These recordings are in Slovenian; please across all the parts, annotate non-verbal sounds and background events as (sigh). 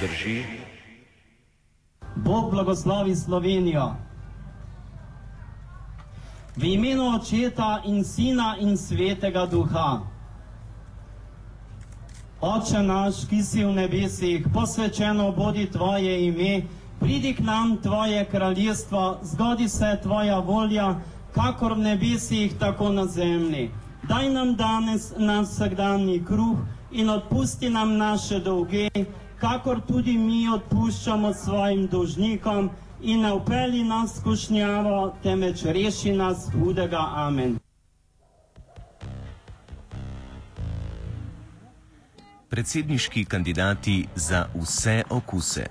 drži. Bog blagoslovi Slovenijo. V imenu Očeta in Sina in Svetega Duha. Oče naš, ki si v nebesih, posvečeno bodi Tvoje ime, pridi k nam Tvoje kraljestvo, zgodi se Tvoja volja, kakor v nebesih, tako na zemlji. Daj nam danes naš vsakdanji kruh in odpusti nam naše dolge, kakor tudi mi odpuščamo svojim dolžnikom in ne upeli nas skušnjavo, temveč reši nas hudega. Amen. Predsedniški kandidati za vse okuse.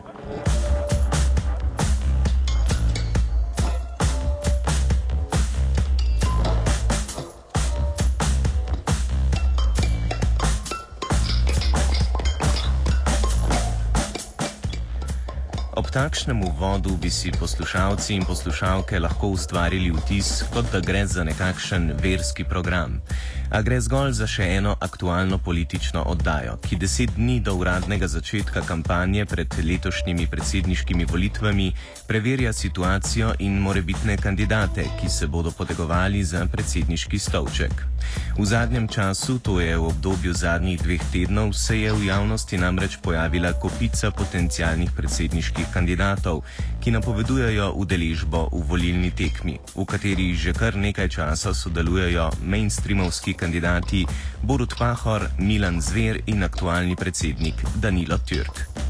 Ob takšnem uvodu bi si poslušalci in poslušalke lahko ustvarili vtis, kot da gre za nekakšen verski program. A gre zgolj za še eno aktualno politično oddajo, ki deset dni do uradnega začetka kampanje pred letošnjimi predsedniškimi volitvami preverja situacijo in morebitne kandidate, ki se bodo potegovali za predsedniški stolček. V zadnjem času, to je v obdobju zadnjih dveh tednov, se je v javnosti namreč pojavila kopica potencijalnih predsedniških kandidatov, ki napovedujejo udeležbo v volilni tekmi, v kateri že kar nekaj časa sodelujejo mainstreamovski kandidati Borut Pahor, Milan Zver in aktualni predsednik Danilo Türk.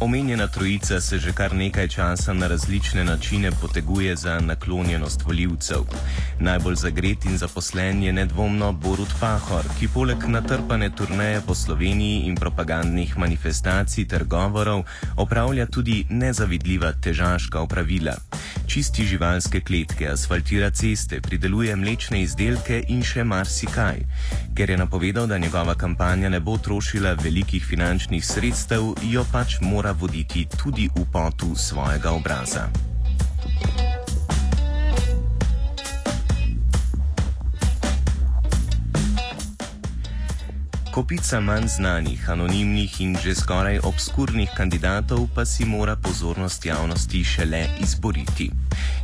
Omenjena trojica se že kar nekaj časa na različne načine poteguje za naklonjenost voljivcev. Najbolj zagret in zaposlen je nedvomno Borut Pahor, ki poleg natrpane turneje po Sloveniji in propagandnih manifestacij ter govorov opravlja tudi nezavidljiva težaška opravila. Čisti živalske kletke, asfaltira ceste, prideluje mlečne izdelke in še marsikaj. Ker je napovedal, da njegova kampanja ne bo trošila velikih finančnih sredstev, jo pač mora voditi tudi v potu svojega obraza. Kopica manj znanih, anonimnih in že skoraj obskurnih kandidatov pa si mora pozornost javnosti šele izboriti.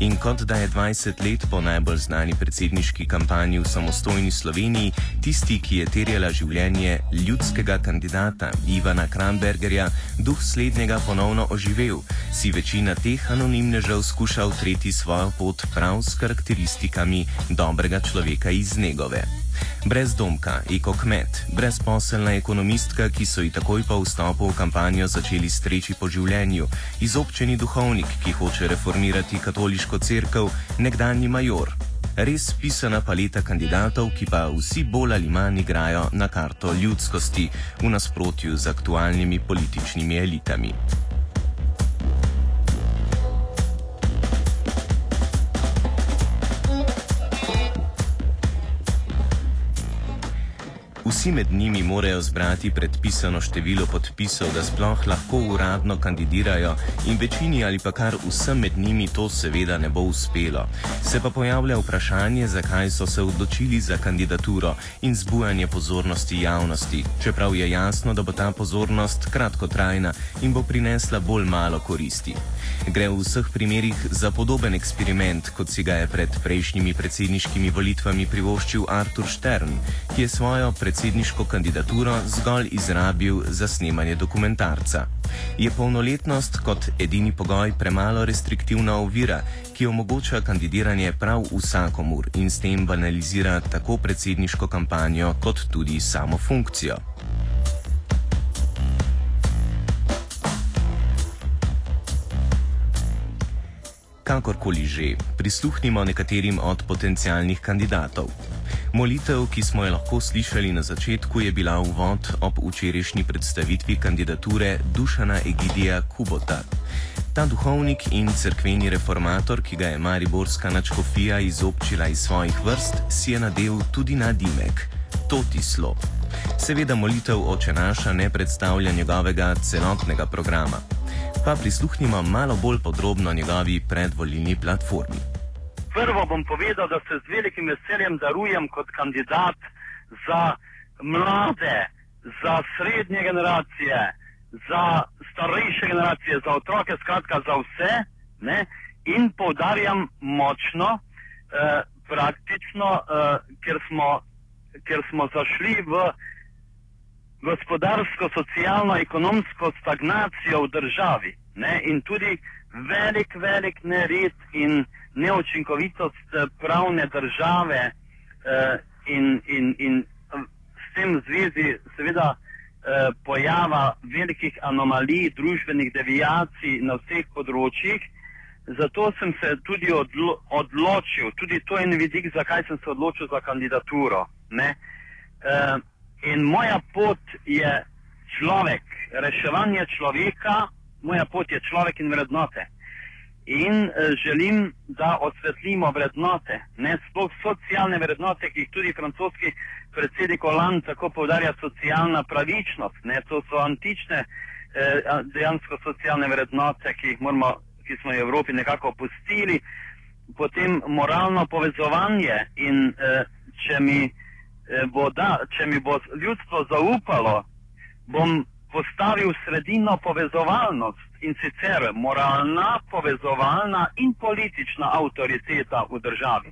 In kot da je 20 let po najbolj znani predsedniški kampanji v samostojni Sloveniji tisti, ki je terjala življenje ljudskega kandidata Ivana Krambergerja, duh slednjega ponovno oživel, si večina teh anonimnežev skuša utreti svojo pot prav s karakteristikami dobrega človeka iz njegove. Brezdomka, ekokmet, brezposelna ekonomistka, ki so ji takoj po vstopu v kampanjo začeli streči po življenju, izobčeni duhovnik, ki hoče reformirati katoliško crkv, nekdanji major. Res pisana paleta kandidatov, ki pa vsi bolj ali manj igrajo na karto ljudskosti v nasprotju z aktualnimi političnimi elitami. Vsi med njimi morajo zbrati predpisano število podpisov, da sploh lahko uradno kandidirajo, in večini ali pa kar vsem med njimi to seveda ne bo uspelo. Se pa pojavlja vprašanje, zakaj so se odločili za kandidaturo in zbujanje pozornosti javnosti, čeprav je jasno, da bo ta pozornost kratkotrajna in bo prinesla bolj malo koristi. Gre v vseh primerih za podoben eksperiment, kot si ga je pred prejšnjimi predsedniškimi volitvami privoščil Artur Stern, ki je svojo predsedniško kandidaturo zgolj izrabil za snemanje dokumentarca. Je polnoletnost kot edini pogoj premalo restriktivna ovira, ki omogoča kandidiranje prav vsakomur in s tem banalizira tako predsedniško kampanjo kot tudi samo funkcijo? Kakorkoli že, prisluhnimo nekaterim od potencialnih kandidatov. Molitev, ki smo jo lahko slišali na začetku, je bila uvod ob včerajšnji predstavitvi kandidature Dušana Egidija Kubota. Ta duhovnik in crkveni reformator, ki ga je Mariborska načkofija izobčila iz svojih vrst, si je nadel tudi nadimek - Totislo. Seveda molitev oče naša ne predstavlja njegovega celotnega programa pa prisluhnimo malo bolj podrobno njegovi predvolilni platformi. Prvo bom povedal, da se z velikim veseljem darujem kot kandidat za mlade, za srednje generacije, za starejše generacije, za otroke, skratka za vse. Ne? In poudarjam močno, eh, praktično, eh, ker, smo, ker smo zašli v gospodarsko, socialno, ekonomsko stagnacijo v državi ne? in tudi velik, velik nered in neučinkovitost eh, pravne države eh, in, in, in s tem zvezi seveda eh, pojava velikih anomalij, družbenih devijacij na vseh področjih. Zato sem se tudi odlo odločil, tudi to je en vidik, zakaj sem se odločil za kandidaturo. Uh, In moja pot je človek, reševanje človeka, moja pot je človek in vrednote. In uh, želim, da osvetlimo vrednote, ne sploh socialne vrednote, ki jih tudi francoski predsednik Hollande tako povdarja, socialna pravičnost. Ne, to so antične uh, dejansko socialne vrednote, ki, moramo, ki smo jih v Evropi nekako opustili. Potem moralno povezovanje in uh, če mi. Eh, bo da, če mi bo ljudstvo zaupalo, bom postavil sredino povezovalnost in sicer moralna, povezovalna in politična avtoriteta v državi.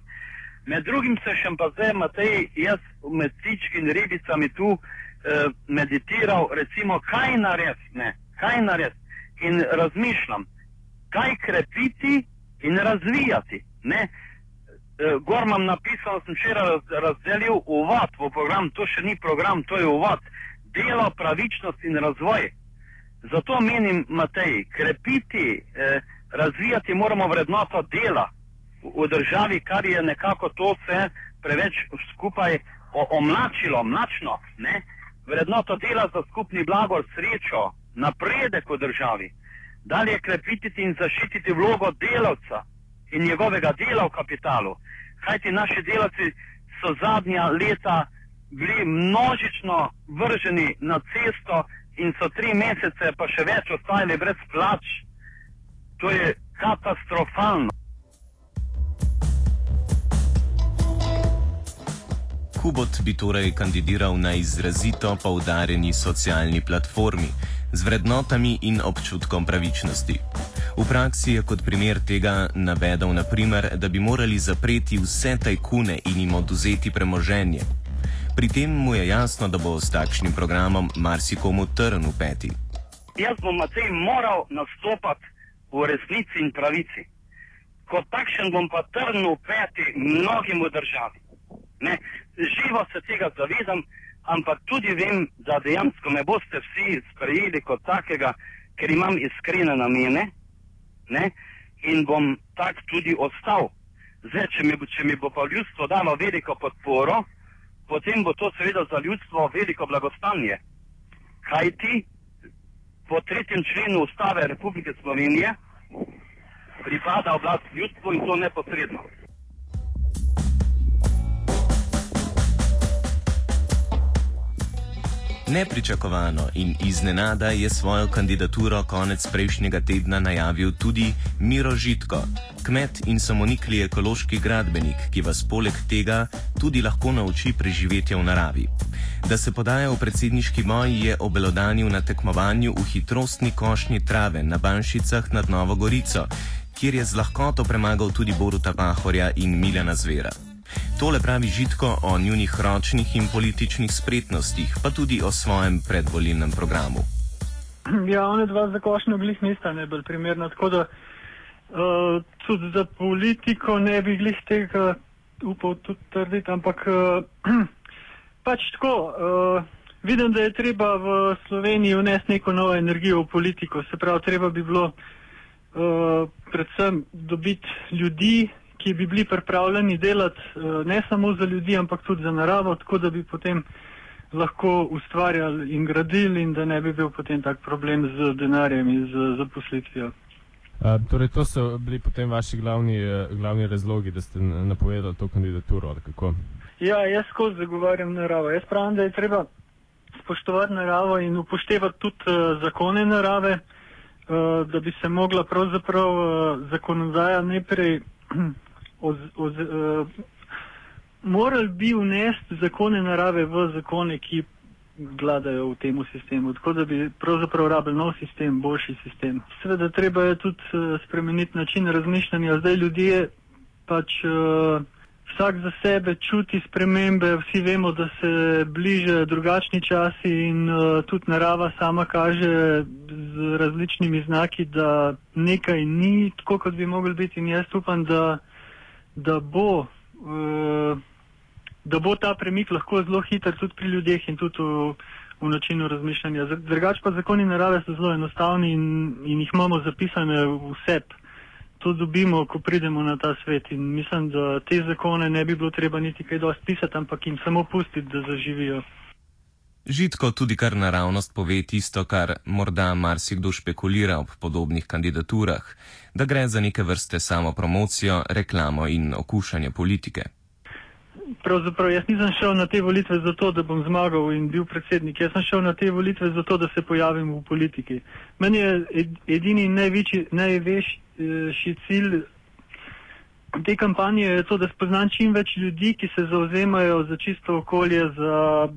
Med drugim se še pa zdaj, Matej, jaz med ptički in ribicami tu eh, meditiral, recimo, kaj narediti, kaj narediti in razmišljam, kaj krepiti in razvijati. Ne? Eh, gor imam napisano, sem včeraj raz, razdelil uvod v program, to še ni program, to je uvod. Delo, pravičnost in razvoj. Zato menim, Matej, krepiti, eh, razvijati moramo vrednoto dela v, v državi, kar je nekako to vse preveč skupaj omlačilo, mlačno. Ne? Vrednoto dela za skupni blagor, srečo, napredek v državi. Dalje krepiti in zaščititi vlogo delavca in njegovega dela v kapitalu. Kajti naši delavci so zadnja leta bili množično vrženi na cesto in so tri mesece, pa še več, ostali brez plač. To je katastrofalno. Kubot bi torej kandidiral na izrazito poudarjeni socialni platformi z vrednotami in občutkom pravičnosti. V praksi je kot primer tega navedel, naprimer, da bi morali zapreti vse tajkune in jim oduzeti premoženje. Pri tem mu je jasno, da bo s takšnim programom marsikomu trn v peti. Jaz bom Matej moral nastopati v resnici in pravici. Kot takšen bom pa trn v peti mnogim v državi. Ne, živo se tega zavedam, ampak tudi vem, da dejansko me boste vsi sprejeli kot takega, ker imam iskrene namene ne? in bom tak tudi ostal. Zdaj, če mi, če mi bo pa ljudstvo dalo veliko podporo, potem bo to seveda za ljudstvo veliko blagostanje. Kaj ti po tretjem členu ustave Republike Slovenije pripada oblast ljudstvu in to neposredno. Nepričakovano in iznenada je svojo kandidaturo konec prejšnjega tedna najavil tudi Miro Žitko, kmet in samonikli ekološki gradbenik, ki vas poleg tega tudi lahko nauči preživetja v naravi. Da se podaja v predsedniški boj, je obelodanil na tekmovanju v hitrostni košnji trave na Banšicah nad Novo Gorico, kjer je z lahkoto premagal tudi Boruta Pahorja in Miljana Zvera. Tole pravi Žitko o njunih ročnih in političnih spretnostih, pa tudi o svojem predvolilnem programu. Ja, one dva za košnjo glih nista najbolj primerna, tako da uh, tudi za politiko ne bi glih tega upal tudi trditi, ampak uh, (clears throat) pač tako. Uh, vidim, da je treba v Sloveniji vnesti neko novo energijo v politiko, se pravi, treba bi bilo uh, predvsem dobiti ljudi, ki bi bili pripravljeni delati uh, ne samo za ljudi, ampak tudi za naravo, tako da bi potem lahko ustvarjali in gradili in da ne bi bil potem tak problem z denarjem in z zaposlitvijo. Torej, to so bili potem vaši glavni, uh, glavni razlogi, da ste napovedali to kandidaturo. Ja, jaz skozi zagovarjam naravo. Jaz pravim, da je treba spoštovati naravo in upoštevati tudi uh, zakone narave, uh, da bi se mogla pravzaprav uh, zakonodaja najprej (clears throat) oz, oz, uh, morali bi vnesti zakone narave v zakone, ki vladajo v tem sistemu, tako da bi pravzaprav rabili nov sistem, boljši sistem. Seveda treba je tudi uh, spremeniti način razmišljanja. Zdaj ljudje pač uh, vsak za sebe čuti spremembe, vsi vemo, da se bliže drugačni časi in uh, tudi narava sama kaže z različnimi znaki, da nekaj ni tako, kot bi mogli biti in jaz upam, da, da bo. Uh, da bo ta premik lahko zelo hiter tudi pri ljudeh in tudi v, v načinu razmišljanja. Drugač pa zakoni narave so zelo enostavni in, in jih imamo zapisane vse. To dobimo, ko pridemo na ta svet in mislim, da te zakone ne bi bilo treba niti kaj dosti pisati, ampak jim samo pustiti, da zaživijo. Žitko tudi kar naravnost pove tisto, kar morda marsikdo špekulira ob podobnih kandidaturah, da gre za neke vrste samopromocijo, reklamo in okušanje politike pravzaprav jaz nisem šel na te volitve zato, da bom zmagal in bil predsednik. Jaz sem šel na te volitve zato, da se pojavim v politiki. Meni je edini največji, največji cilj te kampanje je to, da spoznam čim več ljudi, ki se zauzemajo za čisto okolje, za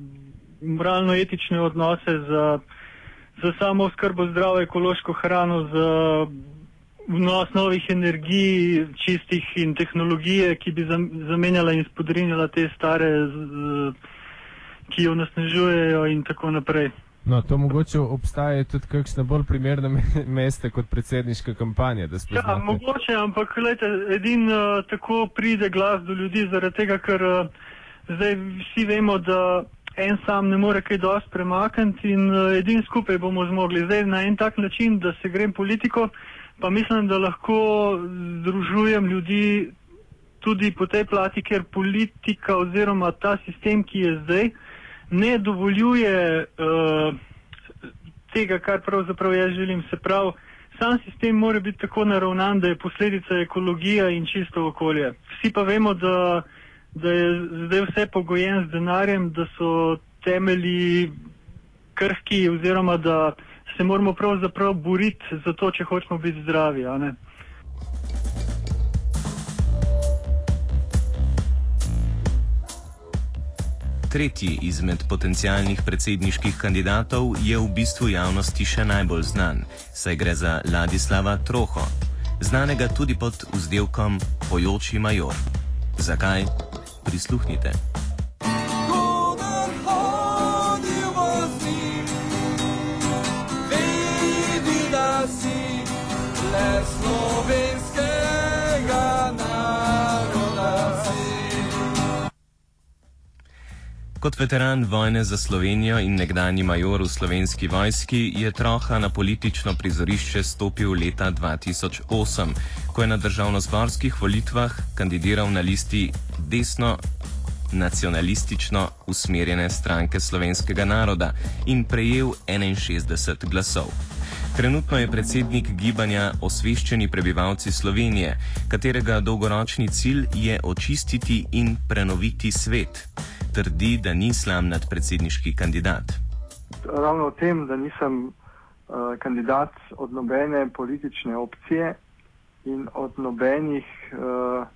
moralno-etične odnose, za, za samo skrbo zdravo ekološko hrano, za vnos novih energij, čistih in tehnologije, ki bi zamenjala in spodrinjala te stare, ki jo nasnežujejo in tako naprej. No, to mogoče obstaja tudi kakšne bolj primerne mesta kot predsedniška kampanja. Ja, mogoče, ampak gledajte, edin uh, tako pride glas do ljudi, zaradi tega, ker uh, zdaj vsi vemo, da en sam ne more kaj dosti premakniti in uh, edin skupaj bomo zmogli. Zdaj na en tak način, da se grem politiko, pa mislim, da lahko združujem ljudi tudi po tej plati, ker politika oziroma ta sistem, ki je zdaj, ne dovoljuje uh, tega, kar pravzaprav jaz želim. Se pravi, sam sistem mora biti tako naravnan, da je posledica ekologija in čisto okolje. Vsi pa vemo, da, da je zdaj vse pogojen z denarjem, da so temelji krhki oziroma da se moramo pravzaprav boriti za to, če hočemo biti zdravi. Tretji izmed potencijalnih predsedniških kandidatov je v bistvu javnosti še najbolj znan, saj gre za Ladislava Troho, znanega tudi pod vzdelkom Pojoči major. Zakaj? Prisluhnite. Kot veteran vojne za Slovenijo in nekdani major v slovenski vojski je Troha na politično prizorišče stopil leta 2008, ko je na državno-zborskih volitvah kandidiral na listi desno nacionalistično usmerjene stranke slovenskega naroda in prejel 61 glasov. Trenutno je predsednik gibanja Osveščeni prebivalci Slovenije, katerega dolgoročni cilj je očistiti in prenoviti svet. Trdi, da ni slam nadpredsedniški kandidat. ravno o tem, da nisem uh, kandidat od nobene politične opcije in od nobenih uh,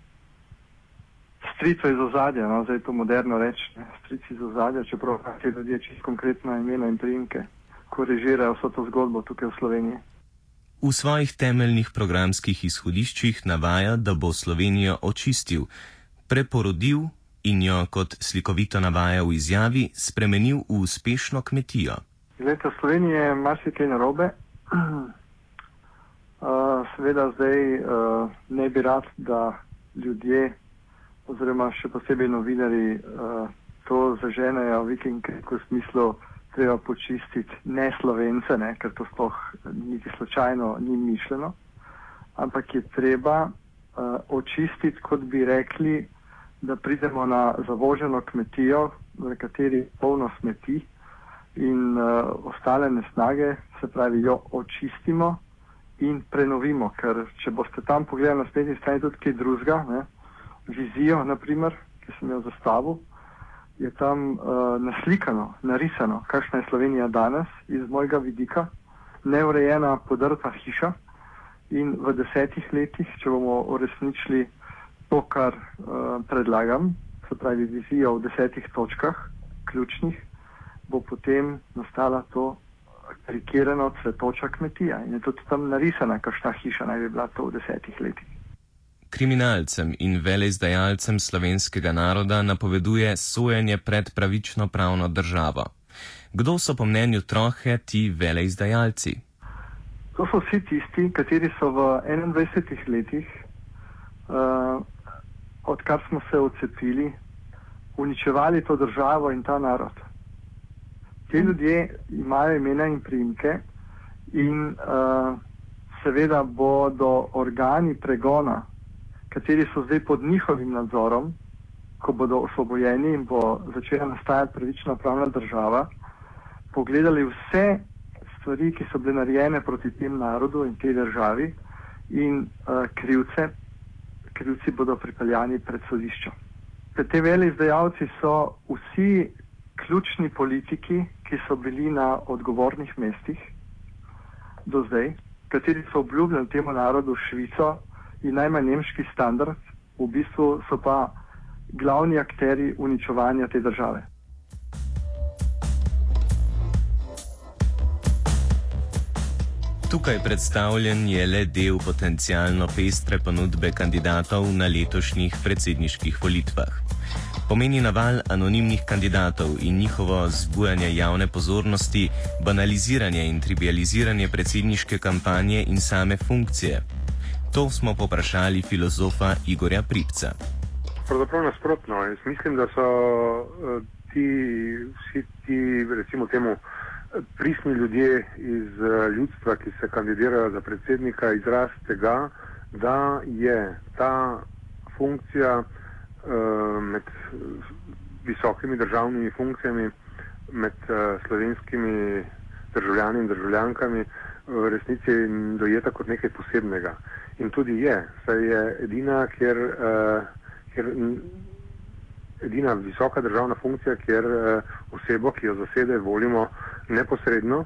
stricev iz ozadja, no, zdaj to moderno reči, strici iz ozadja, čeprav ti ljudje čisto konkretna imena in primke, ko režirajo vso to zgodbo tukaj v Sloveniji. V svojih temeljnih programskih izhodiščih navaja, da bo Slovenijo očistil, preporodil in jo, kot slikovito navaja v izjavi, spremenil v uspešno kmetijo. Glede, v Sloveniji je marsikaj narobe. (clears throat) Uh, seveda zdaj uh, ne bi rad, da ljudje, oziroma še posebej novinari, uh, to zaženejo viking, v smislu, treba počistiti ne slovence, ne, ker to sploh niti slučajno ni mišljeno, ampak je treba uh, očistiti, kot bi rekli, da pridemo na zavoženo kmetijo, v kateri je polno smeti in uh, ostale nesnage, se pravi, jo očistimo in prenovimo, ker če boste tam pogledali na spletni strani tudi kaj drugega, vizijo, naprimer, ki sem jo zastavil, je tam uh, naslikano, narisano, kakšna je Slovenija danes iz mojega vidika, neurejena, podrta hiša in v desetih letih, če bomo uresničili to, kar uh, predlagam, se pravi vizijo v desetih točkah, ključnih, bo potem nastala to karikirano cvetoča kmetija in je tudi tam narisana, kakšna hiša naj bi bila to v desetih letih. Kriminalcem in velezdajalcem slovenskega naroda napoveduje sojenje pred pravično pravno državo. Kdo so po mnenju trohe ti velezdajalci? To so vsi tisti, kateri so v 21 letih, uh, odkar smo se odcepili, uničevali to državo in ta narod. Ti ljudje imajo imena in primke in uh, seveda bodo organi pregona, kateri so zdaj pod njihovim nadzorom, ko bodo osvobojeni in bo začela nastajati pravična pravna država, pogledali vse stvari, ki so bile narejene proti tem narodu in tej državi in uh, krivce, krivci bodo pripeljani pred sodiščo. Te veli izdajalci so vsi ključni politiki, ki so bili na odgovornih mestih do zdaj, kateri so obljubljali temu narodu Švico in najmanj nemški standard, v bistvu so pa glavni akteri uničevanja te države. Tukaj predstavljen je le del potencijalno pestre ponudbe kandidatov na letošnjih predsedniških volitvah. Pomeni naval anonimnih kandidatov in njihovo zbujanje javne pozornosti, banaliziranje in trivializiranje predsedniške kampanje in same funkcije. To smo poprašali filozofa Igorja Pripca. Pravzaprav nasprotno. Jaz mislim, da so uh, ti, vsi ti, recimo temu, pristni ljudje iz uh, ljudstva, ki se kandidirajo za predsednika, izraz tega, da je ta funkcija uh, med visokimi državnimi funkcijami, med uh, slovenskimi državljani in državljankami v resnici dojeta kot nekaj posebnega. In tudi je, saj je edina, kjer, uh, kjer edina visoka državna funkcija, kjer uh, osebo, ki jo zasede, volimo neposredno.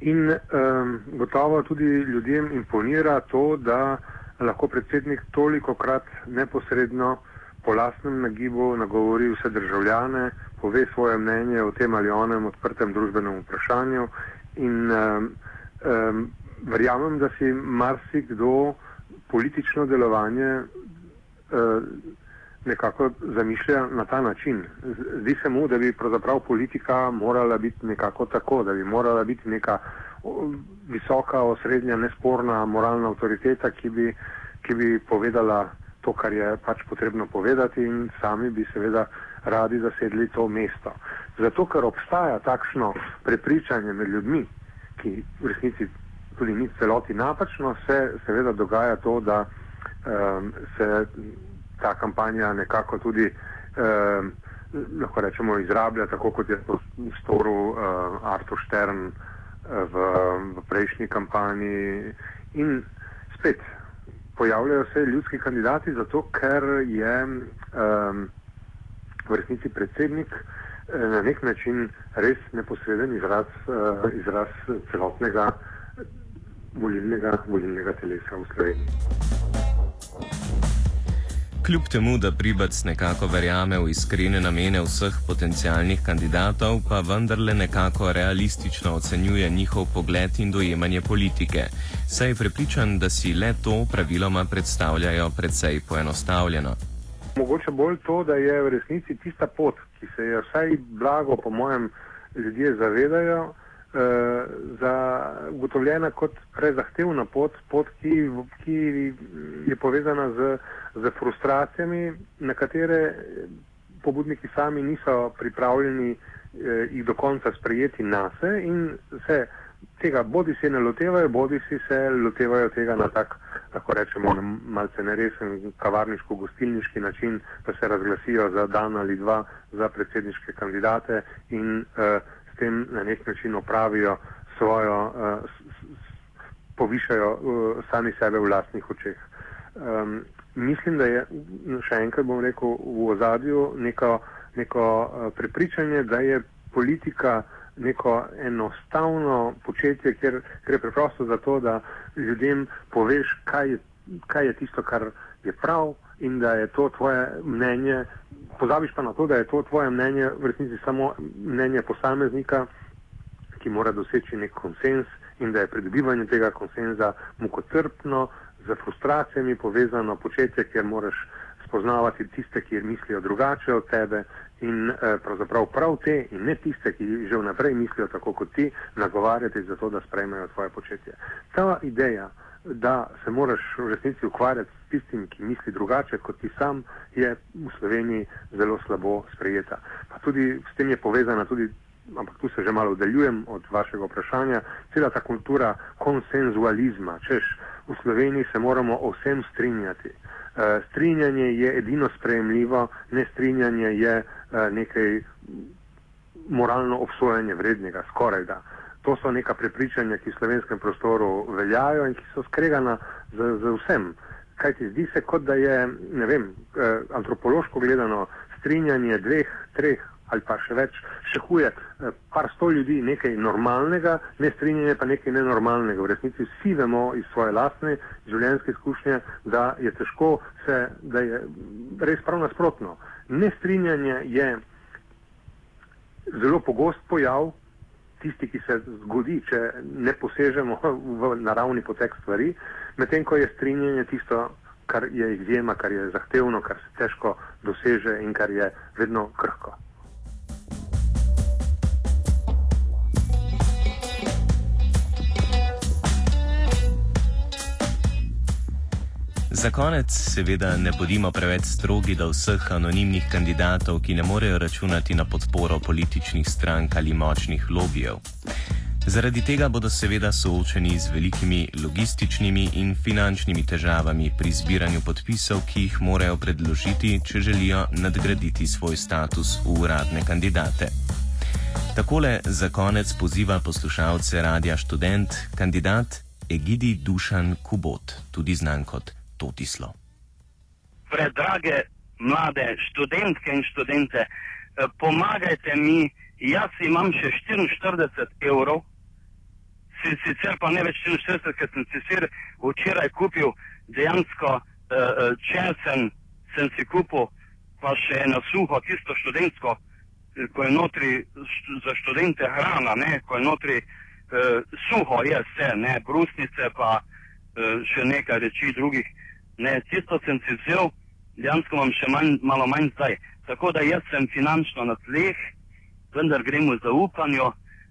In um, gotovo tudi ljudem imponira to, da lahko predsednik toliko krat neposredno po lastnem nagibu nagovori vse državljane, pove svoje mnenje o tem ali onem odprtem družbenem vprašanju. In um, um, verjamem, da si marsikdo politično delovanje uh, nekako zamišlja na ta način. Zdi se mu, da bi pravzaprav politika morala biti nekako tako, da bi morala biti neka visoka, osrednja, nesporna moralna avtoriteta, ki bi, ki bi povedala to, kar je pač potrebno povedati in sami bi seveda radi zasedli to mesto. Zato, ker obstaja takšno prepričanje med ljudmi, ki v resnici tudi ni celoti napačno, se seveda dogaja to, da um, se ta kampanja nekako tudi, eh, lahko rečemo, izrablja, tako kot je to storil eh, Artur Štern eh, v, v prejšnji kampanji. In spet pojavljajo se ljudski kandidati, zato ker je eh, v resnici predsednik eh, na nek način res neposreden izraz, eh, izraz celotnega volilnega, volilnega telesa v Sloveniji. Kljub temu, da Pribac nekako verjame v iskrene namene vseh potencijalnih kandidatov, pa vendarle nekako realistično ocenjuje njihov pogled in dojemanje politike. Saj je prepričan, da si le to praviloma predstavljajo precej poenostavljeno. Mogoče bolj to, da je v resnici tista pot, ki se je vsaj blago, po mojem, ljudje zavedajo, za ugotovljena kot prezahtevna pot, pot ki, ki je povezana z, z frustracijami, na katere pobudniki sami niso pripravljeni eh, jih do konca sprejeti nase in se tega bodi se ne lotevajo, bodi si se lotevajo tega na tak, lahko rečemo, na malce neresen kavarniško-gostilniški način, da se razglasijo za dan ali dva za predsedniške kandidate in uh, s tem na nek način opravijo svojo, uh, povišajo uh, sami sebe v lastnih očeh. Um, mislim, da je, še enkrat bom rekel, v ozadju neko, neko uh, prepričanje, da je politika neko enostavno početje, ker gre preprosto za to, da ljudem poveš, kaj je, kaj je tisto, kar je prav in da je to tvoje mnenje. Pozabiš pa na to, da je to tvoje mnenje v resnici samo mnenje posameznika, ki mora doseči nek konsens in da je pridobivanje tega konsenza mukotrpno, z frustracijami povezano početje, kjer moraš spoznavati tiste, ki mislijo drugače od tebe in eh, pravzaprav prav te in ne tiste, ki že vnaprej mislijo tako kot ti, nagovarjati za to, da sprejmejo tvoje početje. Ta ideja, da se moraš v resnici ukvarjati s tistim, ki misli drugače kot ti sam, je v Sloveniji zelo slabo sprejeta. Pa tudi s tem je povezana tudi, ampak tu se že malo oddaljujem od vašega vprašanja, cela ta kultura konsenzualizma, češ v Sloveniji se moramo o vsem strinjati. Uh, strinjanje je edino sprejemljivo, ne strinjanje je uh, nekaj moralno obsojanje vrednega, skoraj da. To so neka prepričanja, ki v slovenskem prostoru veljajo in ki so skregana z, z vsem. Kaj ti zdi se, kot da je, ne vem, uh, antropološko gledano, strinjanje dveh, treh ali pa še več, še huje, eh, par sto ljudi nekaj normalnega, ne strinjanje pa nekaj nenormalnega. V resnici vsi vemo iz svoje lastne življenjske izkušnje, da je težko se, da je res prav nasprotno. Nestrinjanje je zelo pogost pojav, tisti, ki se zgodi, če ne posežemo v naravni potek stvari, medtem ko je strinjanje tisto, kar je izjema, kar je zahtevno, kar se težko doseže in kar je vedno krhko. Za konec, seveda, ne bodimo preveč strogi do vseh anonimnih kandidatov, ki ne morejo računati na podporo političnih strank ali močnih lobijev. Zaradi tega bodo seveda soočeni z velikimi logističnimi in finančnimi težavami pri zbiranju podpisov, ki jih morajo predložiti, če želijo nadgraditi svoj status v uradne kandidate. Takole za konec poziva poslušalce Radia Student kandidat Egidi Dušan Kubot, tudi znan kot Totislo. Predrage mlade študentke in študente, eh, pomagajte mi, jaz imam še 44 evrov, sicer pa ne več 44, ker sem si sicer včeraj kupil dejansko uh, česen, sem si kupil pa še na suho, tisto študentsko, ko je notri za študente hrana, ne, ko je notri uh, suho, je vse, ne, brusnice pa še nekaj reči drugih. Ne, tisto sem si vzel, dejansko imam še manj, malo manj zdaj. Tako da jaz sem finančno na tleh, vendar gremo za upanje,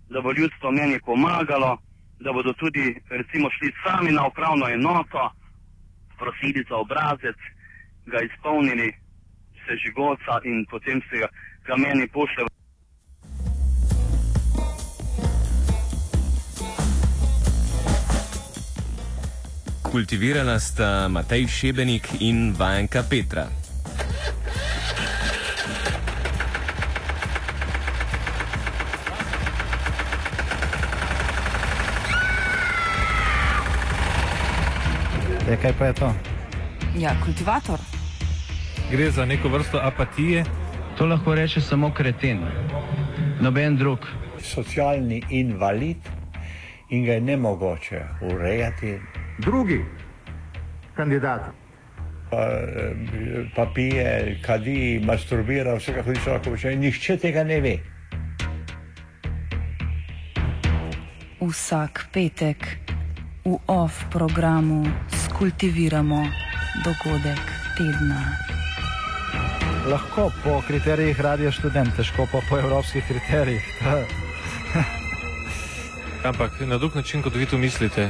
da bo ljudstvo meni pomagalo, da bodo tudi recimo šli sami na upravno enoto, prosili za obrazec, ga izpolnili, se žigoca in potem se ga, ga meni pošlje. Kultivirala sta Matej Šebenik in Vajenka Petra. E, kaj pa je to? Ja, kultivator. Gre za neko vrsto apatije, To lahko reče samo kreten, noben drug. Socialni invalid in ga je nemogoče urejati. Drugi kandidat. Pa, eh, pa pije, kadi, masturbira, vse kako hoče, lahko počne. Nihče tega ne ve. Vsak petek v OF programu skultiviramo dogodek tedna. Lahko po kriterijih radio študent, težko pa po evropskih kriterijih. (laughs) Ampak na drug način, kot vi to mislite.